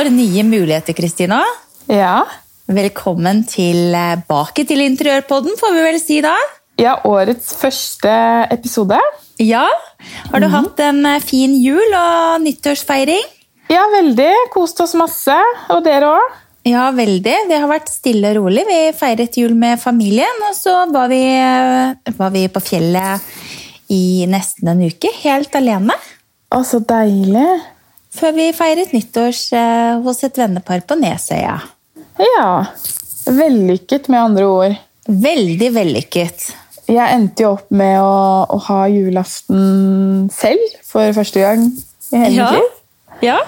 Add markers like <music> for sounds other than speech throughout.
Nytt år, nye muligheter, Kristina. Ja. Velkommen tilbake til Interiørpodden, får vi vel si da. ja, årets første episode. Ja, Har du hatt en eh, fin jul og nyttårsfeiring? Ja, veldig. Kost oss masse. Og dere òg? Ja, veldig. Det har vært stille og rolig. Vi feiret jul med familien, og så var vi, eh, var vi på fjellet i nesten en uke, helt alene. Å, så deilig. Før vi feiret nyttårs eh, hos et vennepar på Nesøya. Ja. Vellykket, med andre ord. Veldig vellykket. Jeg endte jo opp med å, å ha julaften selv for første gang i hele Ja. mitt. Ja.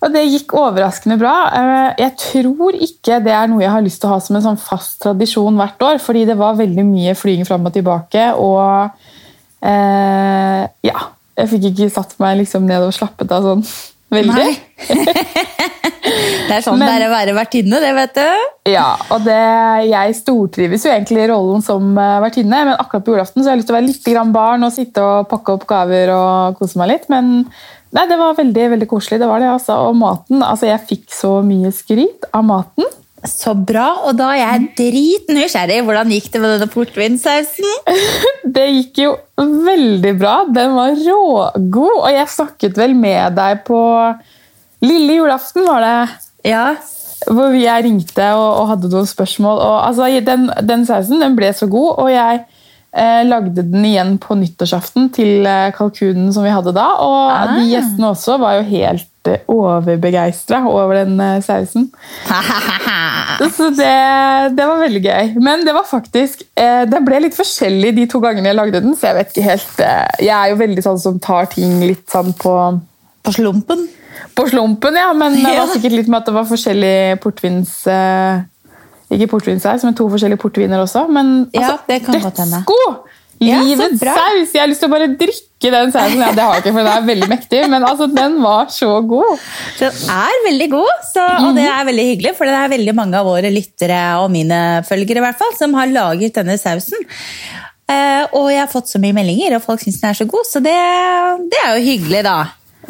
Og det gikk overraskende bra. Eh, Jeg tror ikke det er noe jeg har lyst til å ha som en sånn fast tradisjon hvert år, fordi det var veldig mye flyging fram og tilbake, og eh, ja. Jeg fikk ikke satt meg liksom ned og slappet av sånn veldig. <laughs> Det er sånn Men- det er å være vertinne, det vet du. Ja, og det, Jeg stortrives jo egentlig i rollen som eh, vertinne, men akkurat på julaften så har jeg lyst til å være litt grann barn og sitte og pakke opp gaver og kose meg litt. Men nei, det var veldig veldig koselig. det var det, altså. Og maten altså Jeg fikk så mye skryt av maten. Så bra, og da er jeg dritnysgjerrig. Hvordan gikk det med denne portvinsausen? <laughs> Det gikk jo veldig bra. Den var rågod. Og jeg snakket vel med deg på lille julaften, var det. Ja. Hvor jeg ringte og, og hadde noen spørsmål. Og, altså, den, den sausen den ble så god, og jeg lagde den igjen på nyttårsaften til eh, kalkunen som vi hadde da. Og Ah. de gjestene også var jo helt eh, overbegeistra over den eh, sausen. <laughs> Så det, det var veldig gøy. Men det var faktisk eh, Det ble litt forskjellig de to gangene jeg lagde den. Så jeg vet ikke helt eh, Jeg er jo veldig sånn som tar ting litt sånn på På slumpen. på slumpen, ja, men det var <laughs> sikkert litt med at det var forskjellig portvins... ikke portvinssaus, men to forskjellige portviner også. Men Ja, altså, dødsgod! Ja, så Livets ja, saus! Jeg har lyst til å bare drikke den sausen. Ja, det har jeg ikke, for den er veldig mektig, men altså, den var så god. Den er veldig god, så, og det er veldig hyggelig, for det er veldig mange av våre lyttere og mine følgere i hvert fall, som har laget denne sausen. Eh, og jeg har fått så mye meldinger, og folk syns den er så god, så det, det er jo hyggelig, da.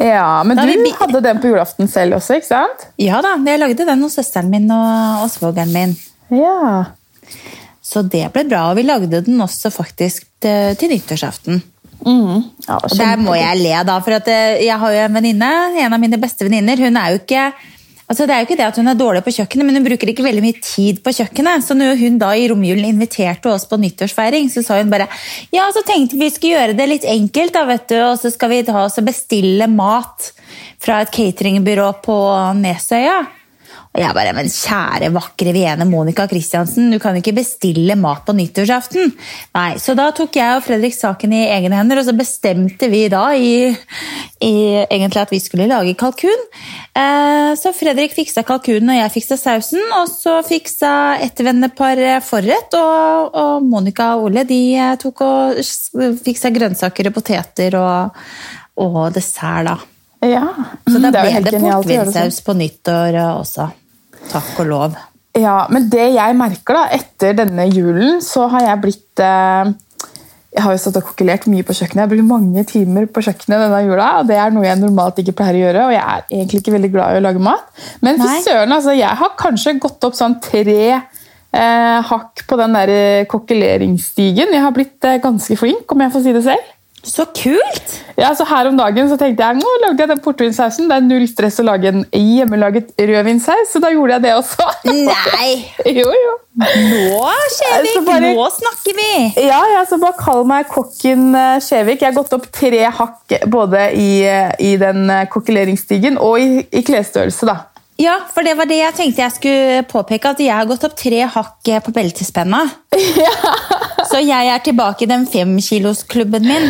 Ja, Men Da du hadde den på julaften selv også, ikke sant? Ja da, jeg lagde den hos søsteren min og, og svogeren min. Ja. Så det ble bra, og vi lagde den også faktisk til, nyttårsaften. Mm. ja Og der må jeg le, da, for at eh, jeg har jo en venninne, en av mine beste venninner. Hun er jo ikke altså Det er jo ikke det at hun er dårlig på kjøkkenet, men hun bruker ikke veldig mye tid på kjøkkenet. Så når hun da i romjulen inviterte oss på nyttårsfeiring, så sa hun bare ja, så tenkte vi skulle gjøre det litt enkelt, da, vet du, og så skal vi ta oss og bestille mat fra et cateringbyrå på Nesøya. Og jeg bare, men kjære, vakre Viene Monica Christiansen, du kan ikke bestille mat på nyttårsaften. Nei, Så da tok jeg og Fredrik saken i egne hender, og så bestemte vi da i, i egentlig at vi skulle lage kalkun. Eh, så Fredrik fiksa kalkunen, og jeg fiksa sausen. Og så fiksa ettervennepar vennepar forrett, og, og Monica og Ole de eh, tok og fiksa grønnsaker og poteter og, og dessert, da. Ja. Så da ble det det portvinsaus på nyttår også. Takk og lov. Ja, men det jeg merker da, etter denne julen, så har jeg blitt eh, Jeg har jo stått og kokkelert mye på kjøkkenet. Jeg har brukt mange timer på kjøkkenet denne jula, og det er noe jeg normalt ikke pleier å gjøre. Og jeg er egentlig ikke veldig glad i å lage mat. Men fy søren, altså, jeg har kanskje gått opp sånn tre eh, hakk på den der kokkeleringsstigen. Jeg har blitt eh, ganske flink, om jeg får si det selv. Så kult! Ja, så Her om dagen så tenkte jeg nå lagde jeg den portvinsausen. Det er null stress å lage en hjemmelaget rødvinsaus, så da gjorde jeg det også. Nei! <laughs> jo, jo. Nå, Skjevik, bare- nå snakker vi! Ja, ja, så bare kall meg kokken eh, Skjevik. Jeg har gått opp tre hakk både i, eh, i den eh, kokkeleringsstigen og i, i klesstørrelse, da. Ja, for det var det jeg tenkte jeg skulle påpeke, at jeg har gått opp tre hakk eh, på beltespenna. <laughs> Så jeg er tilbake i den femkilosklubben min.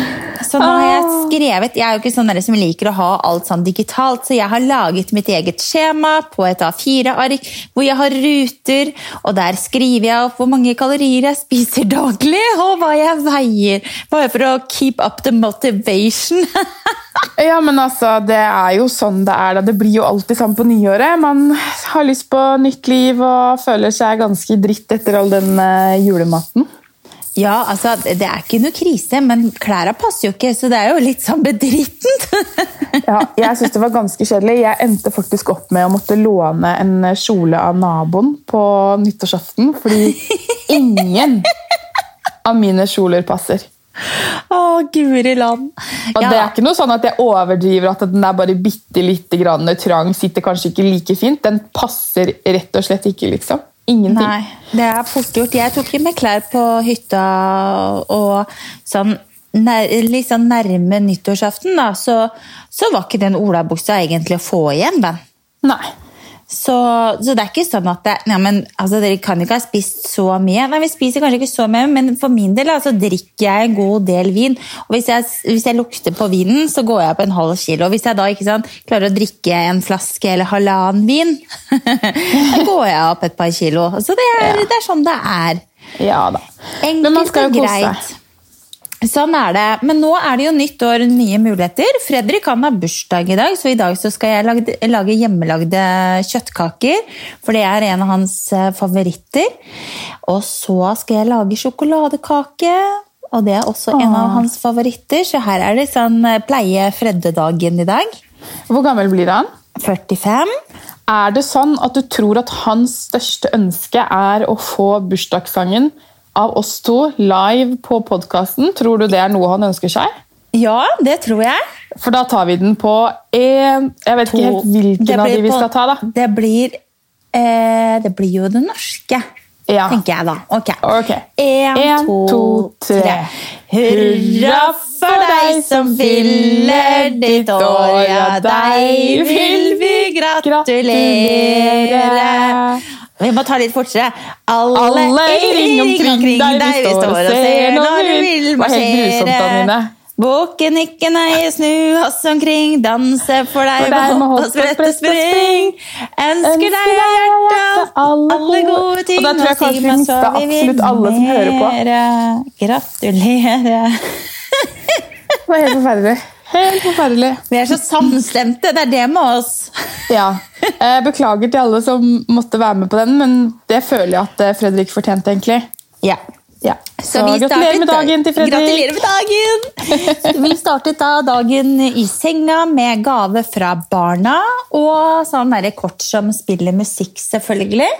Så nå har jeg skrevet Jeg er jo ikke sånn som liker å ha alt sånn digitalt, så jeg har laget mitt eget skjema på et A4-ark hvor jeg har ruter, og der skriver jeg opp hvor mange kalorier jeg spiser daglig, og hva jeg veier. Bare for å keep up the motivation. <laughs> Ja, men altså, Det er jo sånn det er. da. Det blir jo alltid sånn på nyåret. Man har lyst på nytt liv og føler seg ganske dritt etter all den eh, julematen. Ja, altså, Det er ikke noe krise, men klærne passer jo ikke, så det er jo litt sånn bedrittent. <laughs> ja, jeg syns det var ganske kjedelig. Jeg endte faktisk opp med å måtte låne en kjole av naboen på nyttårsaften, fordi ingen av mine kjoler passer. Å, guri land. Og ja. Det er ikke noe sånn at jeg overdriver at den er bare bitte lite grann trang, sitter kanskje ikke like fint. Den passer rett og slett ikke, liksom. Ingenting. Nei, det er fort gjort. Jeg tok jo med klær på hytta og sånn nær, sånn nærme nyttårsaften, da, så, så var ikke den olabuksa egentlig å få igjen, Ben. Nei. Så, så, det er ikke sånn at det, ja, men, altså, Dere kan ikke ha spist så mye. Nei, Vi spiser kanskje ikke så mye, men for min del altså, drikker jeg en god del vin. Og hvis jeg, hvis jeg, lukter på vinen, så går jeg opp en halv kilo. Hvis jeg da ikke sant, klarer å drikke en flaske eller halvannen vin, <laughs> da går jeg opp et par kilo. Så det er, ja. det er sånn det er. Ja da. Enkelt og greit. Sånn er det. Men nå er det jo nytt år, nye muligheter. Fredrik han har bursdag i dag, så i dag så skal jeg lage, lage hjemmelagde kjøttkaker. For det er en av hans eh, favoritter. Og så skal jeg lage sjokoladekake. Og det er også Åh. en av hans favoritter, så her er det sånn eh, pleie Fredde-dagen i dag. Hvor gammel blir han? 45. Er det sånn at du tror at hans største ønske er å få bursdagssangen av oss to live på podkasten. Tror du det er noe han ønsker seg? Ja, det tror jeg. For da tar vi den på én Jeg vet to. ikke helt hvilken av de vi skal ta. da. Det blir, eh, det blir jo det norske, ja. tenker jeg da. Ok. Én, en, to, to, tre. Hurra for deg som fyller ditt år, ja, deg vil vi gratulere. Vi må ta litt fortere. Alle, Alle i ring omkring deg, deg vi står og ser når du vil marsjere. nei snu oss omkring, danse for deg for deg med hopp og sprette spring. Ønsker deg av hjertet alle gode ting. Og da tror jeg kanskje vi mista absolutt alle som hører på. Gratulerer. Det var helt forferdelig. Helt <laughs> forferdelig. Vi er så samstemte. Det er det med oss. Ja. <laughs> Beklager til alle som måtte være med på den, men det føler jeg at eh, Fredrik fortjente, egentlig. Ja. ja. Så, så gratulerer med dagen til Fredrik. Gratulerer med dagen! <laughs> Vi startet da dagen i senga med gave fra barna og sånn kort som spiller musikk, selvfølgelig.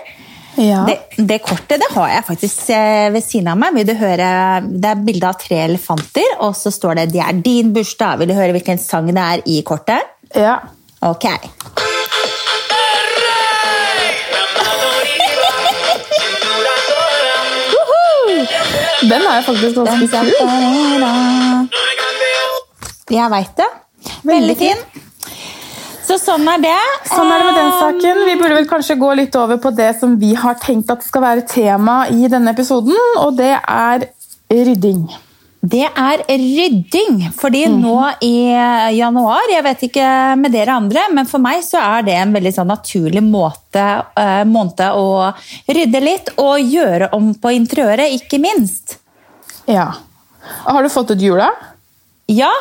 Ja. Det, det, kortet det har jeg faktisk eh, ved siden av meg. Vil du høre, Det er bilde av tre elefanter, og så står det 'Det er din bursdag'. Vil du høre hvilken sang det er i kortet? Ja. Ok. Den er faktisk ganske kul. Jeg veit det. Veldig fin. Så sånn er det. Sånn er det med den saken. Vi burde vel kanskje gå litt over på det som vi har tenkt at skal være tema i denne episoden, og det er rydding. Det er rydding. Fordi mm. nå i januar, jeg vet ikke med dere andre, men for meg så er det en veldig sånn naturlig måte, eh, måned å rydde litt og gjøre om på interiøret, ikke minst. Ja. Har du fått ut jula? Ja.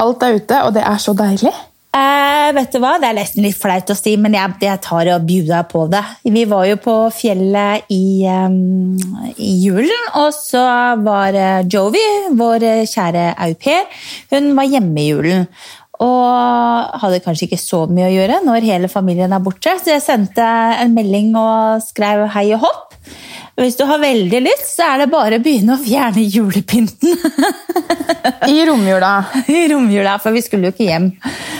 Alt er ute, og det er så deilig. Eh, vet du hva? Det er nesten litt flaut å si, men jeg, jeg tar og bjuder på det. Vi var jo på fjellet i, um, i julen, og så var uh, Jovi, vår kjære au pair, hun var hjemme i julen. Og hadde kanskje ikke så mye å gjøre når hele familien er borte, så jeg sendte en melding og skrev hei og hopp. Hvis du har veldig lyst, så er det bare å begynne å fjerne julepynten. I romjula. <laughs> I romjula, for vi skulle jo ikke hjem.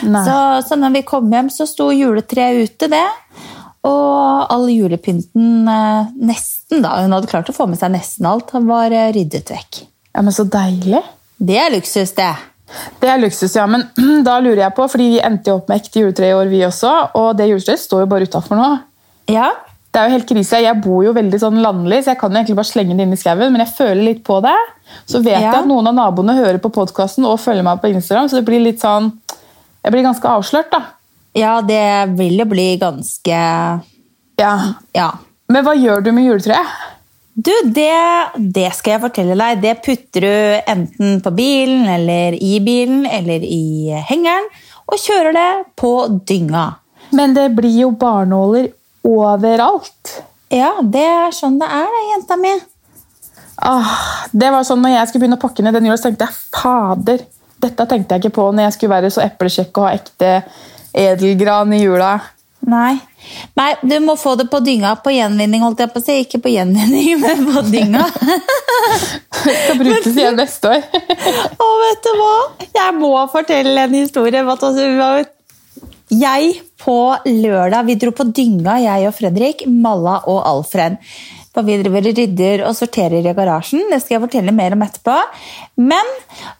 Så, så, når vi kom hjem, så sto juletreet ute, det. Og all julepynten eh, nesten, da, hun hadde klart å få med seg nesten alt, var eh, ryddet vekk. Ja, Men så deilig. Det er luksus, det. Det er luksus, ja. Men <clears throat> da lurer jeg på, fordi vi endte jo opp med ekte juletre i år, vi også. Og det juletreet står jo bare utafor nå. Ja, det er jo helt krise. Jeg bor jo veldig sånn landlig, så jeg kan jo egentlig bare slenge det inn i skauen, men jeg føler litt på det. Så vet ja. jeg at noen av naboene hører på podkasten og følger meg på Instagram, så det blir litt sånn Jeg blir ganske avslørt, da. Ja, det vil jo bli ganske Ja. ja. Men hva gjør du med juletreet? Du, det, det, skal jeg fortelle deg. Det putter du enten på bilen eller i bilen eller i hengeren, og kjører det på dynga. Men det blir jo barnåler overalt. Ja, det er sånn det er, det, jenta mi. Ah, det var sånn, når jeg skulle begynne å pakke ned den jula, så tenkte jeg fader, dette tenkte jeg ikke på når jeg skulle være så eplekjekk og ha ekte edelgran i jula. Nei. Nei, du må få det på dynga. På gjenvinning, holdt jeg på å si. Ikke på gjenvinning, <laughs> men på dynga. <laughs> Skal brukes igjen neste år. å, vet du hva? Jeg må fortelle en historie. Jeg på lørdag, vi dro på dynga, jeg og Fredrik, Malla og Alfred. For vi driver og rydder og sorterer i garasjen. Det skal jeg fortelle mer om etterpå. Men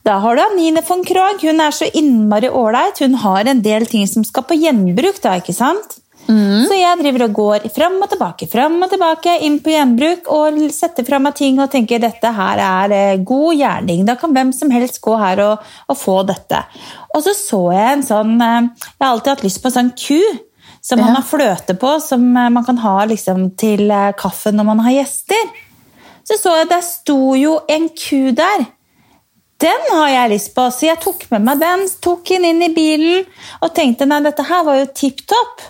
da har du Anine von Krogh. Hun er så innmari ålreit. Hun har en del ting som skal på gjenbruk. da, ikke sant? Mm. Så jeg driver og går fram og tilbake, fram og tilbake, inn på gjenbruk og setter fra meg ting og tenker dette her er eh, god gjerning. Da kan hvem som helst gå her og, og få dette. Og så så jeg en sånn eh, Jeg har alltid hatt lyst på en sånn ku som man har fløte på, som eh, man kan ha liksom, til kaffen når man har gjester. Så så jeg der sto jo en ku der. Den har jeg lyst på, så jeg tok med meg den, tok den inn i bilen og tenkte nei, dette her var jo tipp topp.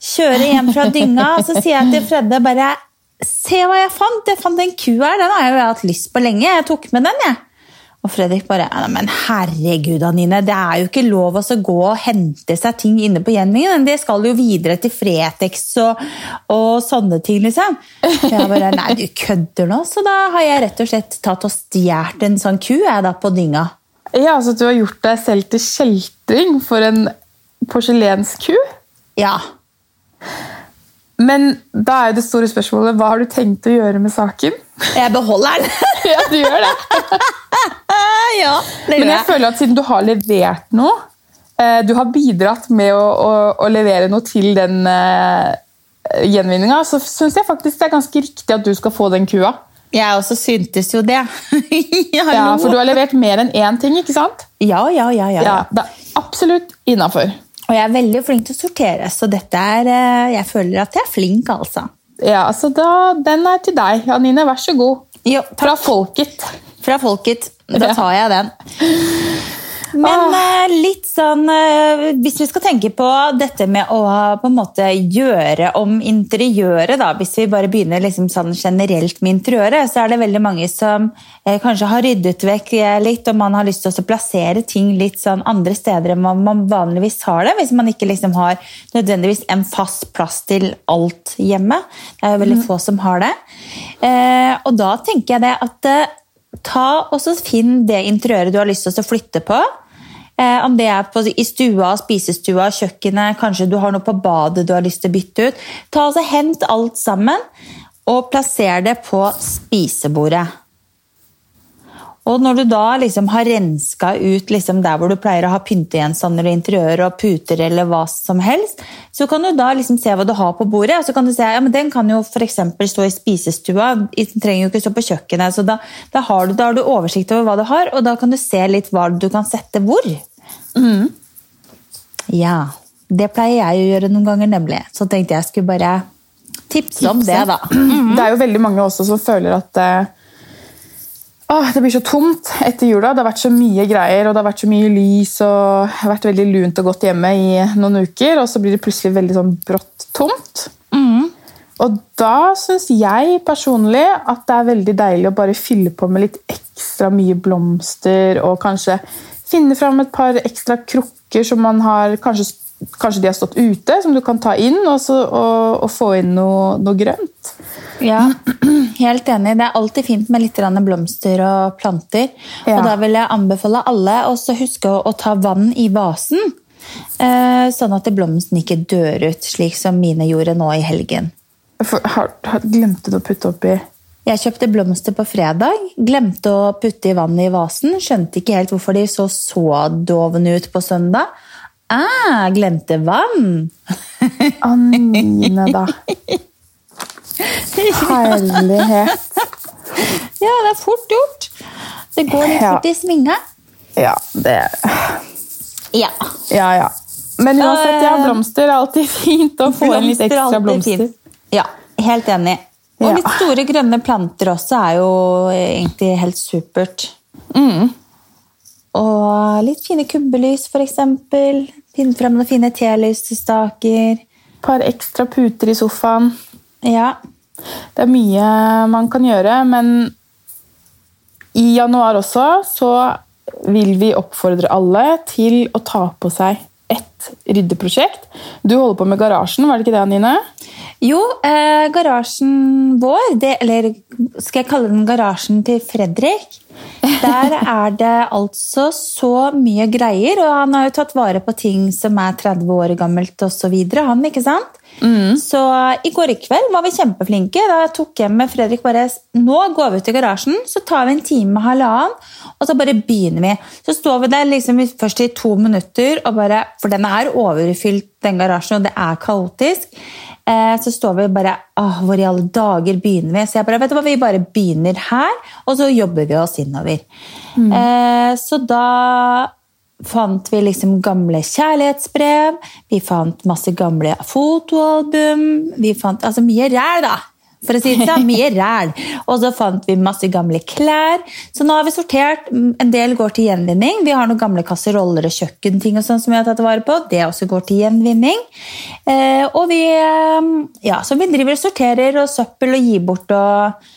Kjører hjem fra dynga, og så sier jeg til Fredde bare Se hva jeg fant! Jeg fant en ku her, den har jeg jo hatt lyst på lenge. Jeg tok med den, jeg. Og Fredrik bare Men herregud, Anine, det er jo ikke lov å gå og hente seg ting inne på gjenvinningen. Det skal jo videre til Fretex og, og sånne ting, liksom. Jeg bare Nei, du kødder nå. Så da har jeg rett og slett tatt og stjålet en sånn ku jeg da på dynga. Ja, Så du har gjort deg selv til kjeltring for en porselensku? Ja. Men da er det store spørsmålet hva har du tenkt å gjøre med saken? Jeg beholder den. <laughs> ja, du gjør det. <laughs> ja, det Men jeg føler at siden du har levert noe, eh, du har bidratt med å, å, å levere noe til den uh, gjenvinninga, så syns jeg faktisk det er ganske riktig at du skal få den kua. Jeg også syntes jo det. <laughs> ja, For du har levert mer enn én ting, ikke sant? Ja, ja, ja. ja. ja det er absolutt innafor. Og jeg er veldig flink til å sortere, så dette er eh, Jeg føler at jeg er flink, altså. Ja, altså da, Den er til deg, Anine. Vær så god. Jo, Fra folket. Fra folket. Da tar jeg den. Men uh, litt sånn uh, Hvis vi skal tenke på dette med å på en måte gjøre om interiøret, da, hvis vi bare begynner liksom sånn generelt med interiøret, så er det veldig mange som uh, kanskje har ryddet vekk litt, og man har lyst til å plassere ting litt sånn andre steder enn man, vanligvis har det. Hvis man ikke liksom har nødvendigvis en fast plass til alt hjemme. Det er jo veldig mm. få som har det. og da tenker jeg det at ta og så Finn det interiøret du har lyst til å flytte på. Eh, om det er på, i stua, spisestua, kjøkkenet, kanskje du har noe på badet du har lyst til å bytte ut. Ta altså Hent alt sammen og plasser det på spisebordet. Og når du da liksom har renska ut liksom der hvor du pleier å ha pyntegjenstander og interiør og puter eller hva som helst, så kan du da liksom se hva du har på bordet. og så kan du se, ja, men Den kan jo f.eks. stå i spisestua, den trenger jo ikke stå på kjøkkenet. så da, da, har du, da, har du, oversikt over hva du har, og da kan du se litt hva du kan sette hvor. Mm. Ja. Det pleier jeg å gjøre noen ganger, nemlig. Så tenkte jeg skulle bare tipse om det, da. Mm. Det er jo veldig mange også som føler at uh Åh, det blir så tomt etter jula. Det har vært så mye greier, og det har vært så mye lys. og det har vært veldig lunt og godt hjemme i noen uker, og så blir det plutselig veldig sånn brått tomt. Mm. Og da syns jeg personlig at det er veldig deilig å bare fylle på med litt ekstra mye blomster, og kanskje finne fram et par ekstra krukker som man har kanskje, kanskje de har stått ute, som du kan ta inn, og, så, og, og få inn noe, noe grønt. Ja, helt enig. Det er alltid fint med litt blomster og planter. Ja. Og da vil jeg anbefale alle å huske å ta vann i vasen. Eh, sånn at blomsten ikke dør ut, slik som mine gjorde nå i helgen. For, har, har, glemte du å putte oppi Jeg kjøpte blomster på fredag. Glemte å putte i vannet i vasen. Skjønte ikke helt hvorfor de så så dovne ut på søndag. Ah, glemte vann! <laughs> Anine, da. Herlighet. Ja, det er fort gjort. Det går litt fort i svinga. Ja, det Ja. Ja, ja. Men uansett, ja, blomster er alltid <laughs> fint å få inn litt ekstra blomster. Ja, helt enig. Og litt store grønne planter også er jo egentlig helt supert. Mm. Og litt fine kubbelys, f.eks. Finne frem noen fine telysstaker. Et par ekstra puter i sofaen. Ja. Det er mye man kan gjøre, men i januar også så vil vi oppfordre alle til å ta på seg ett ryddeprosjekt. Du holder på med garasjen, var det ikke det, Nine? Jo, eh, garasjen vår, det, eller skal jeg kalle den garasjen til Fredrik? Der er det altså så mye greier, og han har jo tatt vare på ting som er 30 år gammelt osv. Han, ikke sant? Mm. Så i går i kveld var vi kjempeflinke. Da tok jeg med Fredrik bare Nå går vi ut i garasjen, så tar vi en time, halvannen, og så bare begynner vi. Så står vi der liksom først i to minutter, og bare, for den er overfylt, den garasjen, og det er kaotisk. Eh, så står vi bare Åh, Hvor i alle dager begynner vi? Så jeg bare, vet du hva, vi bare begynner her, og så jobber vi oss innover. Mm. Eh, så da fant vi liksom gamle kjærlighetsbrev, vi fant masse gamle fotoalbum Vi fant altså mye ræl, da! For å si det sånn, mye ræl. Og så fant vi masse gamle klær. Så nå har vi sortert. En del går til gjenvinning. Vi har noen gamle kasseroller og kjøkkenting og sånn som vi har tatt vare på. Det også går til gjenvinning. Eh, og vi, eh, ja, så vi driver og sorterer og søppel og gir bort og,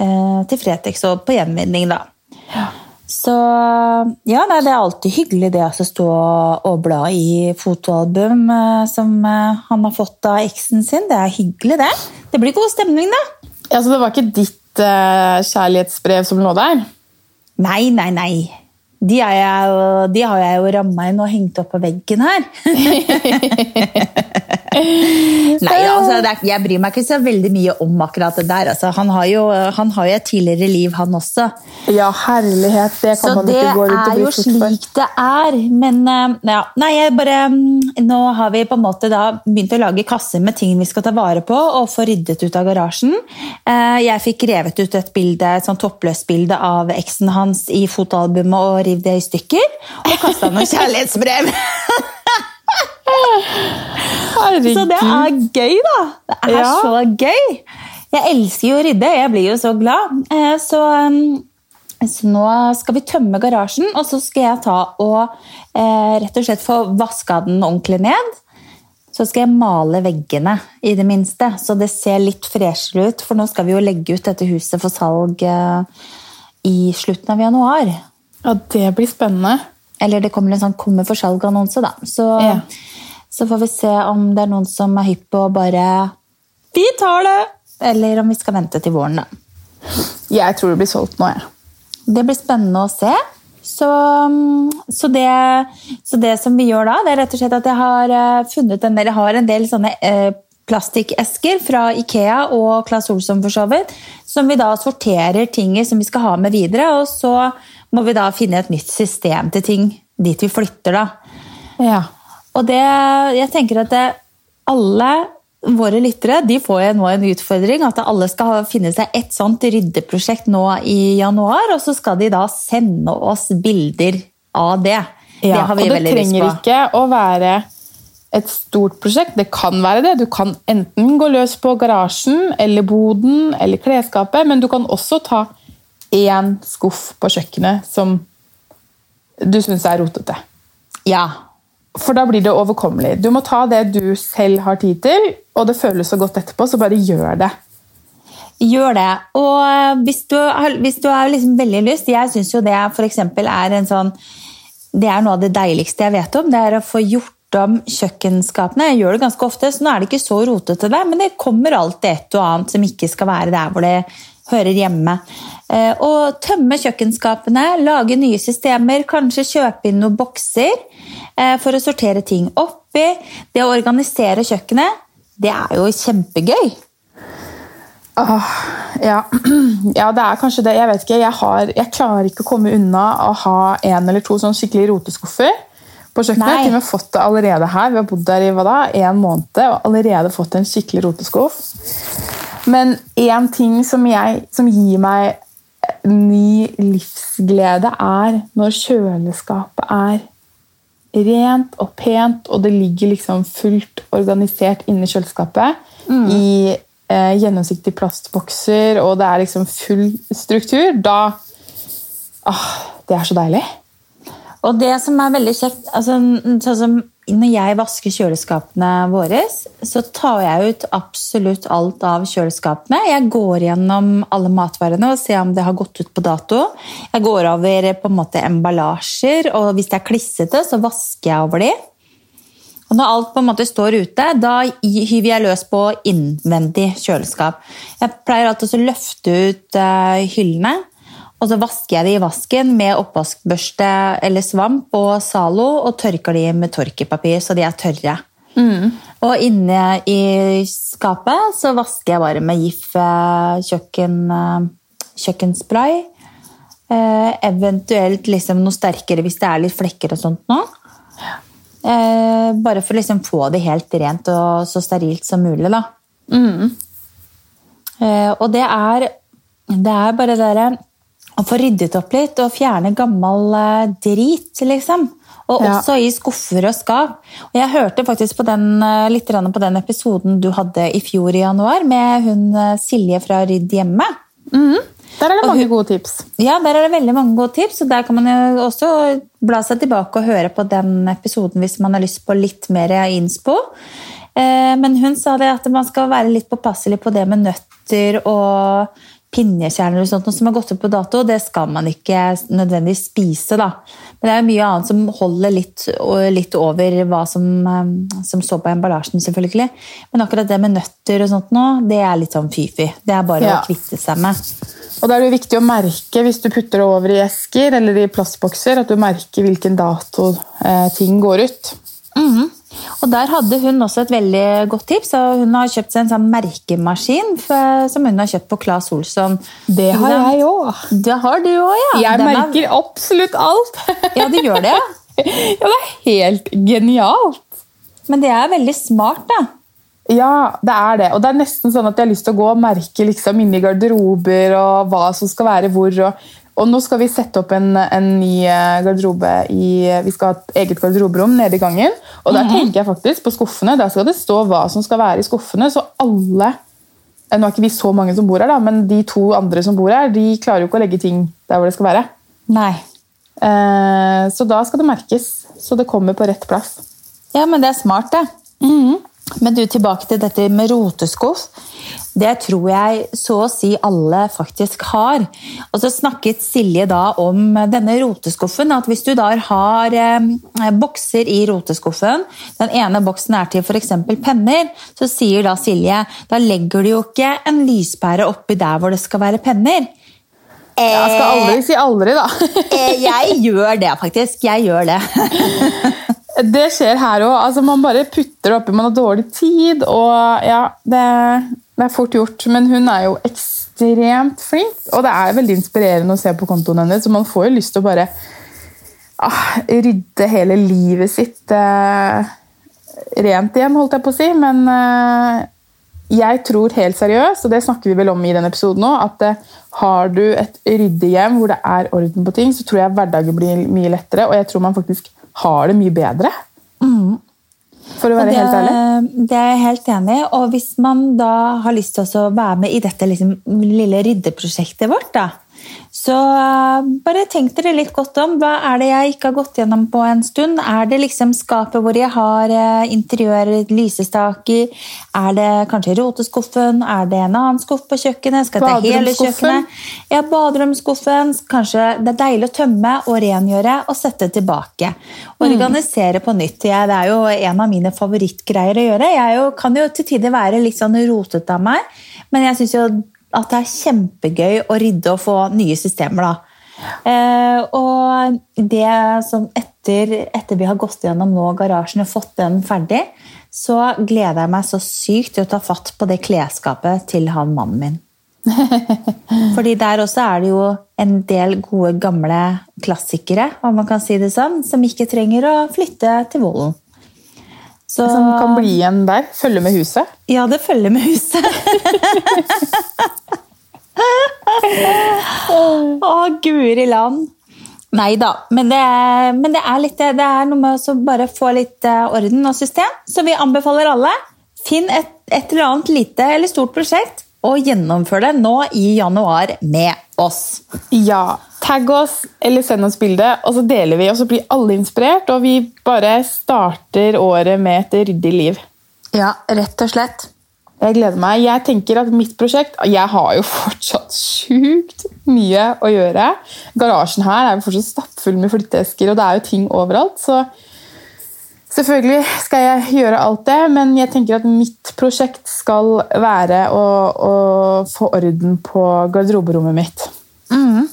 eh, til Fretex og på gjenvinning, da. Så ja, nei, det er alltid hyggelig det å stå og bla i fotoalbum eh, som eh, han har fått av eksen sin. Det er hyggelig, det. Det blir god stemning, da. Ja, Så det var ikke ditt eh, kjærlighetsbrev som lå der? Nei, nei, nei. De, jeg, de, har jeg jo ramma inn og hengt opp på veggen her. <laughs> Nei, altså, er, jeg bryr meg ikke så veldig mye om akkurat det der. Altså, han, har jo, han, har jo, et tidligere liv, han også. Ja, herlighet. Det kan så man ikke gå ut og bli fort for. Så det er jo slik det er. Men eh, ja, nei, bare, mm, nå har vi på en måte da begynt å lage kasser med ting vi skal ta vare på og få ryddet ut av garasjen. Eh, jeg fikk revet ut et bilde, et sånn toppløst bilde av eksen hans i fotoalbumet og rev det i stykker. Og kasta noen <laughs> kjærlighetsbrev. Herregud. Så det er gøy, da. Det er ja. så gøy. Jeg elsker jo å rydde. Jeg blir jo så glad. Eh, så, um, så, nå skal vi tømme garasjen, og så skal jeg ta og eh, rett og slett få vaska den ordentlig ned. Så skal jeg male veggene, i det minste, så det ser litt freshere ut. For nå skal vi jo legge ut dette huset for salg eh, i slutten av januar. Ja, det blir spennende. Eller det kommer en sånn 'kommer for salg'-annonse, da. Så, ja. så, får vi se om det er noen som er hypp på å bare 'Vi tar det!' Eller om vi skal vente til våren, da. Jeg tror det blir solgt nå, jeg. Ja. Det blir spennende å se. Så, så, det, så, det, som vi gjør da, det er rett og slett at jeg har eh, funnet en del, jeg har en del sånne eh, plastikkesker fra Ikea og Claes Olsson for så vidt, som vi da sorterer ting i som vi skal ha med videre. Og så må vi da finne et nytt system til ting dit vi flytter, da. Ja. Og det, jeg tenker at det, alle våre lyttere de får jo nå en utfordring. At alle skal finne seg et sånt ryddeprosjekt nå i januar. Og så skal de da sende oss bilder av det. Ja, det har vi veldig lyst på. og det trenger ikke å være et stort prosjekt. Det kan være det. Du kan enten gå løs på garasjen eller boden eller klesskapet, men du kan også ta én skuff på kjøkkenet som du syns er rotete. Ja. For da blir det overkommelig. Du må ta det du selv har tid til, og det føles så godt etterpå, så bare gjør det. Gjør det. Og eh, hvis du, har, hvis du har liksom veldig lyst Jeg syns jo det for er en sånn Det er noe av det deiligste jeg vet om. Det er å få gjort om kjøkkenskapene. Jeg gjør det ganske ofte, så nå er det ikke så rotete der, men det kommer alltid et og annet som ikke skal være der hvor det hører hjemme. Å tømme kjøkkenskapene, lage nye systemer, kanskje kjøpe inn noen bokser eh, for å sortere ting oppi. Det å organisere kjøkkenet, det er jo kjempegøy. Åh, ja. <clears throat> ja. det er kanskje det. Jeg vet ikke, jeg, har, jeg, klarer ikke å komme unna å ha en eller to sånn skikkelig roteskuffer på kjøkkenet. Jeg har fått det allerede her. Vi har bodd der i hva da, en måned og allerede fått en skikkelig roteskuff. Men én ting som, jeg, som gir meg ny livsglede, er når kjøleskapet er rent og pent, og det ligger liksom fullt organisert inni kjøleskapet. Mm. I eh, gjennomsiktige plastbokser, og det er liksom full struktur. Da ah, Det er så deilig. Og det som er veldig kjekt altså, sånn som Når jeg vasker kjøleskapene våre, så tar jeg ut absolutt alt av kjøleskapene. Jeg går gjennom alle matvarene og ser om det har gått ut på dato. Jeg går over på en måte emballasjer, og hvis det er klissete, så vasker jeg over de. Og når alt på en måte står ute, da hyver jeg løs på innvendig kjøleskap. Jeg pleier alltid å løfte ut uh, hyllene og så vasker jeg de i vasken med oppvaskbørste eller svamp og Zalo og tørker de med tørkepapir så de er tørre. Mm. Og inne i skapet så vasker jeg bare med Gif eh, kjøkken, eh, kjøkkenspray. Eh, eventuelt liksom noe sterkere hvis det er litt flekker og sånt nå. bare for å liksom få det helt rent og så sterilt som mulig, da. Mm. og det er, det er bare det derre å få ryddet opp litt og fjerne gammel eh, drit, liksom. Og også ja. i skuffer og skap. Og jeg hørte faktisk på den, eh, litt på den episoden du hadde i fjor i januar med hun eh, Silje fra Rydd hjemme. Mm. Der er det mange hun, gode tips. Ja, der er det veldig mange gode tips. og Der kan man jo også bla seg tilbake og høre på den episoden hvis man har lyst på litt mer innspo. Men hun sa det at man skal være litt påpasselig på det med nøtter og pinnekjerner og sånt, som har gått ut på dato. Det skal man ikke nødvendigvis spise. da. Men det er jo mye annet som holder litt, litt over hva som, eh, som, står på emballasjen. selvfølgelig. Men akkurat det med nøtter og sånt nå, det er litt sånn fy-fy. Det er bare ja. å kvitte seg med. Og da er det viktig å merke hvis du putter det over i esker eller i plastbokser, at du merker hvilken dato eh, ting går ut. Mm -hmm. Og Der hadde hun også et veldig godt tips. og Hun har kjøpt seg en sånn merkemaskin for, som hun har kjøpt på Claes Olsson. Det har jeg òg. Det har du òg, ja. Jeg Den merker er... absolutt alt. <laughs> ja, du gjør det, ja? ja, det er helt genialt. Men det er veldig smart, da. Ja, det er det. Og det er nesten sånn at jeg har lyst til å gå og merke liksom inni garderober og hva som skal være hvor. og og nå skal vi sette opp en, en ny eh, garderobe i, Vi skal ha et eget garderoberom nede i gangen. Og der -hmm. tenker jeg faktisk på skuffene. Der skal det stå hva som skal være i skuffene. Så alle eh, Nå er ikke vi så mange som bor her, da, men de to andre som bor her, de klarer jo ikke å legge ting der hvor det skal være. Nei. Eh, så da skal det merkes. Så det kommer på rett plass. Ja, men det er smart, det. Mm -hmm. Men du, tilbake til dette med roteskuff. Det tror jeg så å si alle faktisk har. Og så snakket Silje da om denne roteskuffen. At hvis du da har eh, bokser i roteskuffen, den ene boksen er til f.eks. penner, så sier da Silje da legger du jo ikke en lyspære oppi der hvor det skal være penner. Jeg skal aldri si aldri, da. Eh, jeg <laughs> gjør det, faktisk. Jeg gjør det. <laughs> Det skjer her òg. Altså, man bare putter det oppi, man har dårlig tid. og ja, det, det, er fort gjort. Men hun er jo ekstremt flink, og det er veldig inspirerende å se på kontoen hennes. Så man får jo lyst til å bare ah, rydde hele livet sitt eh, rent igjen, holdt jeg på å si. Men eh, jeg tror helt seriøst, og det snakker vi vel om i denne episoden òg, at eh, har du et ryddig hjem hvor det er orden på ting, så tror jeg hverdagen blir mye lettere. Og jeg tror man faktisk har det mye bedre. Mm. For å være det, helt ærlig. Det er jeg helt enig i. Og hvis man da har lyst til å være med i dette liksom, lille ryddeprosjektet vårt, da, så uh, bare tenk dere litt godt om. Hva er det jeg ikke har gått gjennom på en stund? Er det liksom skapet hvor jeg har uh, interiør, lysestaker? Er det kanskje roteskuffen? Er det en annen skuff på kjøkkenet? Skal jeg ta hele kjøkkenet? Ja, baderomsskuffen. Kanskje det er deilig å tømme og rengjøre og sette tilbake. Organisere på nytt. det er jo en av mine favorittgreier å gjøre. Jeg jo, kan jo til tider være litt sånn rotete av meg, men jeg syns jo at det er kjempegøy å rydde og få nye systemer. da. Eh, og det som etter, etter, vi har gått gjennom nå garasjen og fått den ferdig, så gleder jeg meg så sykt til å ta fatt på det klesskapet til han mannen min. <laughs> Fordi der også er det jo en del gode, gamle klassikere, om man kan si det sånn, som ikke trenger å flytte til Vollen. Så... Som kan bli igjen der? Følge med huset? Ja, det følger med huset. <laughs> Å, guri land. Nei da, men, men det, er litt, det er noe med å bare få litt eh, orden og system. Så vi anbefaler alle. Finn et, et eller annet lite eller stort prosjekt og gjennomfør det nå i januar med oss. Ja, Tagg oss eller send oss bilde, og så deler vi. Og så blir alle inspirert, og vi bare starter året med et ryddig liv. Ja, rett og slett. Jeg gleder meg. Jeg tenker at mitt prosjekt Jeg har jo <laughs> fortsatt sjukt mye å gjøre. Garasjen her er jo fortsatt stappfull med flytteesker, og det er jo ting overalt. Så selvfølgelig skal jeg gjøre alt det, men jeg tenker at mitt prosjekt skal være å, å få orden på garderoberommet mitt. Mm.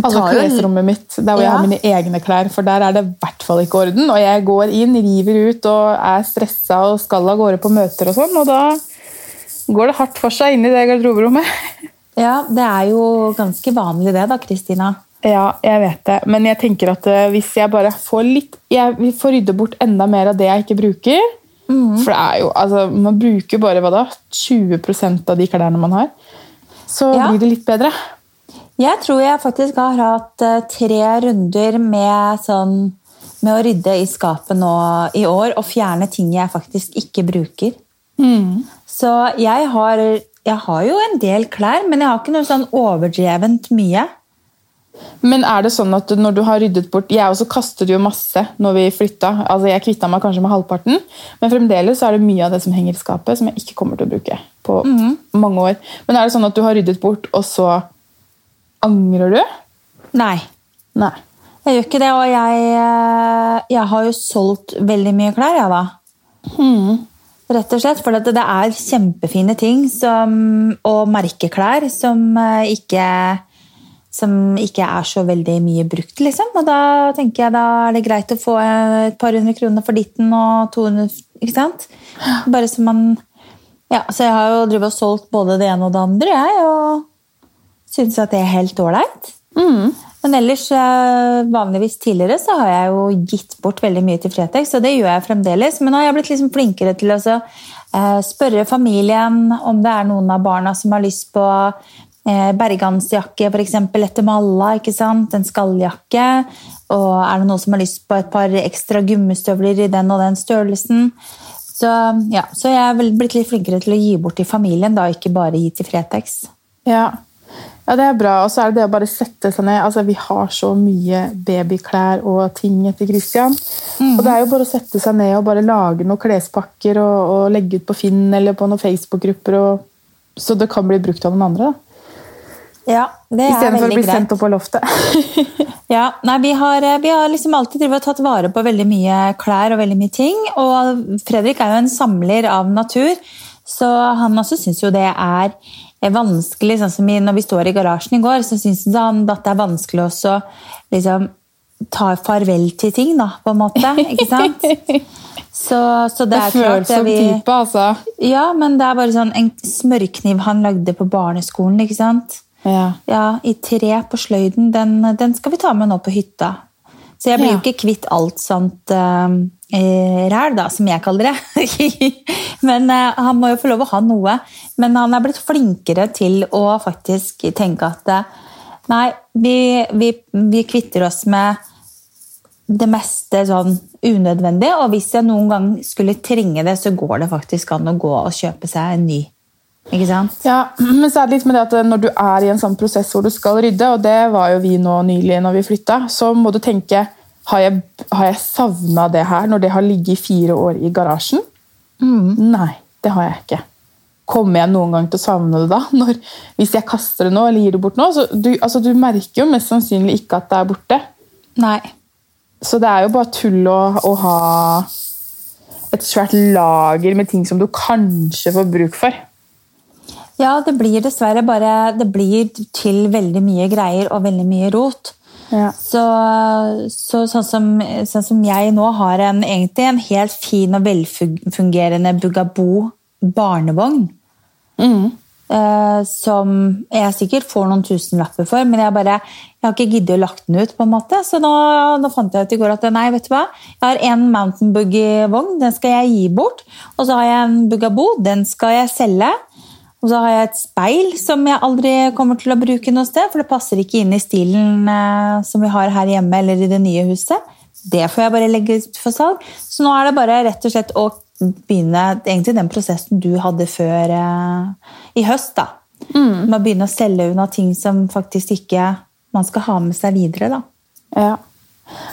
Altså klesrommet mitt, der hvor ja. jeg har mine egne klær. For der er det i hvert fall ikke orden. Og jeg går inn, river ut og er stressa og skal av gårde på møter og sånn. Og da går det hardt for seg inni det garderoberommet. <laughs> Ja, det er jo ganske vanlig det, da, Kristina. Ja, jeg vet det. Men jeg tenker at eh, hvis jeg bare får litt Jeg får rydde bort enda mer av det jeg ikke bruker. Mm. For det er jo, altså, man bruker bare hva da? 20% av de klærne man har. Så ja. blir det litt bedre. Jeg tror jeg faktisk har hatt eh, tre runder med, sånn, med å rydde i skapet nå i år og fjerne ting jeg faktisk ikke bruker. Mm. Så jeg har, jeg har, jo en del klær, men jeg har ikke noe sånn overdrevent mye. Men er det sånn at når du har ryddet bort Jeg også kastet jo masse når vi flytta. Altså jeg kvitta meg kanskje med halvparten, men fremdeles er det mye av det som henger i skapet, som jeg ikke kommer til å bruke på mm. mange år. Men er det sånn at du har ryddet bort, og så Angrer du? Nei. Nei. Jeg gjør ikke det, og jeg, eh, jeg har jo solgt veldig mye klær, jeg, da. Hmm. Rett og slett, For det er kjempefine ting som, og merkeklær som eh, ikke, som ikke er så veldig mye brukt, liksom. Og da tenker jeg da er det greit å få et par hundre kroner for ditten og 200 Ikke sant? Bare så man Ja, så jeg har jo drevet og solgt både det ene og det andre, jeg. og Syns at det er helt ålreit. Mm. Men ellers, eh, vanligvis tidligere så har jeg jo gitt bort veldig mye til Fretex, og det gjør jeg fremdeles. Men nå har jeg blitt liksom flinkere til å eh, spørre familien om det er noen av barna som har lyst på eh, bergansjakke f.eks. etter malla, ikke sant? en skalljakke. Og er det noen som har lyst på et par ekstra gummistøvler i den og den størrelsen? Så, ja, så jeg er blitt litt flinkere til å gi bort til familien, da, ikke bare gi til Fretex. Ja, ja, det er bra. Og så er det det å bare sette seg ned. Altså, Vi har så mye babyklær og ting etter Christian. Mm. Og det er jo bare å sette seg ned og bare lage noen klespakker og, og legge ut på Finn eller på noen Facebook-grupper, så det kan bli brukt av noen andre. da. Ja, det er Istedenfor å bli sendt opp på loftet. <laughs> ja, nei, vi har, vi har liksom alltid tatt vare på veldig mye klær og veldig mye ting. Og Fredrik er jo en samler av natur, så han også syns jo det er vanskelig, sånn som når vi står i garasjen i går, så syns han at det er vanskelig også liksom ta farvel til ting, da, på en måte. Ikke sant? <laughs> Så, så det, det er klart som vi, type, altså. Ja, men det er bare sånn en smørkniv han lagde på barneskolen, ikke sant? Ja. ja I tre på sløyden. Den, den, skal vi ta med nå på hytta. Så jeg blir jo ikke kvitt alt sånt uh, ræl, da, som jeg kaller det. <laughs> Men uh, han må jo få lov å ha noe. Men han er blitt flinkere til å faktisk tenke at nei, vi, vi, vi, kvitter oss med det meste sånn unødvendig. Og hvis jeg noen gang skulle trenge det, så går det faktisk an å gå og kjøpe seg en ny. Ikke sant? Ja, men så er det litt med det at Når du er i en sånn prosess hvor du skal rydde, og det var jo vi nå nylig når vi flytta, så må du tenke har jeg, har jeg savna det her når det har ligget i fire år i garasjen? Mm. Nei, det har jeg ikke. Kommer jeg noen gang til å savne det da? <laughs> Når, hvis jeg kaster det nå eller gir det bort nå? Du, altså, du, merker jo mest sannsynlig ikke at det er borte. Nei. Så det er jo bare tull å, å ha et svært lager med ting som du kanskje får bruk for. Ja, det blir dessverre bare Det blir til veldig mye greier og veldig mye rot. Ja. Så, så sånn, som, sånn, som, jeg nå har en, egentlig en helt fin og velfungerende Bugabo barnevogn. Mm. Eh, som jeg sikkert får noen tusenlapper for, men jeg, bare, jeg har ikke giddet å lagt den ut. på en måte, Så nå, nå fant jeg ut i går at nei, vet du hva? jeg har en Mountain Boogie-vogn. den skal jeg gi bort. Og så har jeg en Bugabo, den skal jeg selge. Og så har jeg et speil som jeg aldri kommer til å bruke noe sted, for det passer ikke inn i stilen eh, som vi har her hjemme eller i det nye huset. Det får jeg bare legge ut for salg. Så nå er det bare rett og slett å begynne egentlig den prosessen du hadde før eh, i høst. da. Mm. Med å begynne å selge unna ting som faktisk ikke man skal ha med seg videre. da. Ja.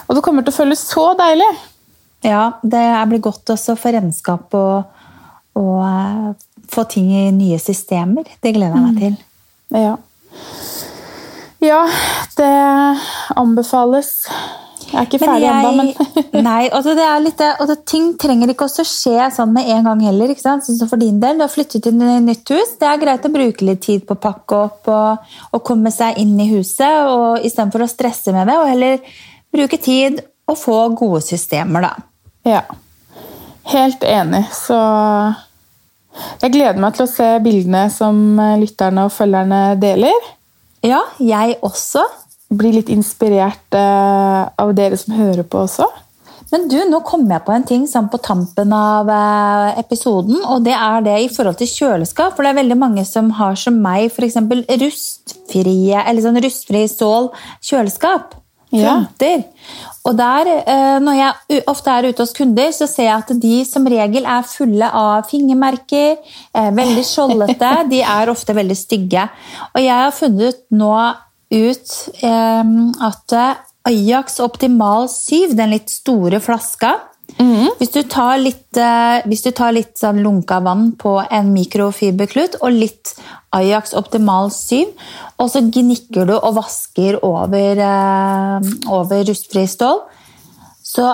Og det kommer til å føles så deilig. Ja, det blir godt også for regnskap og, og uh, få ting i nye systemer. Det gleder jeg meg mm. til. Ja. ja, det anbefales. Jeg er ikke ferdig ennå, men <laughs> Nei, altså det er litt, altså ting trenger ikke å skje sånn med en gang heller. ikke sant? Så for din del, Du har flyttet inn i nytt hus. Det er greit å bruke litt tid på å pakke opp og, og komme seg inn i huset, og istedenfor å stresse med det. Og heller bruke tid og få gode systemer, da. Ja. Helt enig. Så jeg gleder meg til å se bildene som lytterne og følgerne deler. Ja, jeg også bli litt inspirert uh, av dere som hører på også. Men du, nå kom jeg på en ting sånn på tampen av uh, episoden. Og det er det i forhold til kjøleskap. For det er veldig mange som har som meg f.eks. rustfrie eller sånn rustfri stål kjøleskap. Fronter. Ja. Og der, uh, når jeg ofte er ute hos kunder, så ser jeg at de som regel er fulle av fingermerker. veldig skjoldete. <laughs> De er ofte veldig stygge. Og jeg har funnet nå ut eh, at Ajax Optimal 7, den litt store flaska mm. hvis, du tar litt, eh, hvis du tar litt sånn lunka vann på en mikrofiberklut og litt Ajax Optimal 7, og så gnikker du og vasker over, eh, over rustfri stål, så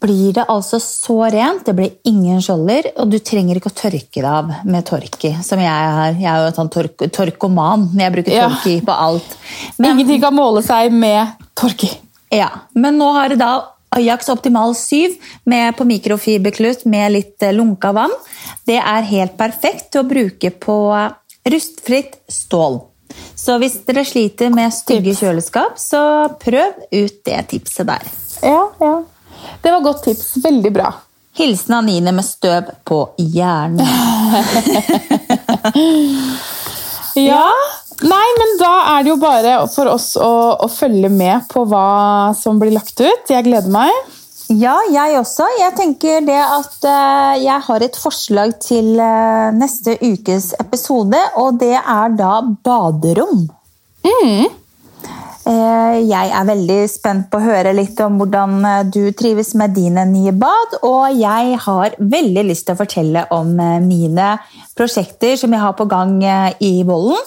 blir det altså så rent. Det blir ingen skjolder, og du trenger ikke å tørke det av med Torki. Som jeg har. Jeg er jo en sånn tork torkoman. Jeg bruker Torki ja. på alt. Men, Ingenting kan måle seg med Torki. Ja, Men nå har det da Ajax Optimal 7 med på mikrofiberklut med litt eh, lunka vann. Det er helt perfekt til å bruke på rustfritt stål. Så hvis dere sliter med stygge kjøleskap, så prøv ut det tipset der. Ja, ja. Det var godt tips. Veldig bra. Hilsen Anine med støv på hjernen. <laughs> ja. <laughs> Nei, men da er det jo bare for oss å, å, følge med på hva som blir lagt ut. Jeg gleder meg. Ja, jeg også. Jeg tenker det at uh, jeg har et forslag til uh, neste ukes episode, og det er da baderom. Mm. Eh, jeg er veldig spent på å høre litt om hvordan eh, du trives med dine nye bad. Og jeg har veldig lyst til å fortelle om eh, mine prosjekter som jeg har på gang i Vollen.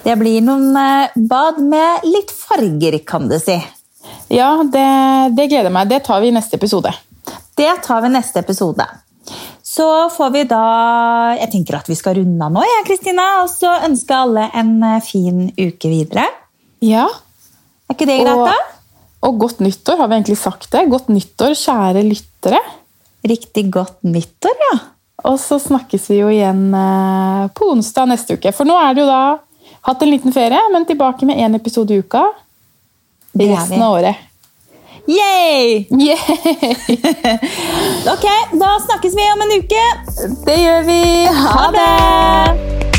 Det blir noen bad med litt farger, kan du si. Ja, det, det gleder meg. Det tar vi i neste episode. Det tar vi i neste episode. Så får vi da Jeg tenker at vi skal runde av nå, jeg, Kristina. Og så ønske alle en fin uke videre. Ja, er ikke det greit, da? Og godt nyttår, har vi egentlig sagt det? Godt nyttår, kjære lyttere. Riktig godt nyttår, ja. Og så snakkes vi jo igjen eh, på onsdag neste uke. For nå er det jo da hatt en liten ferie, men tilbake med én episode i uka resten av året. Yay! Yay! <laughs> ok, da snakkes vi om en uke. Det gjør vi. Ha det!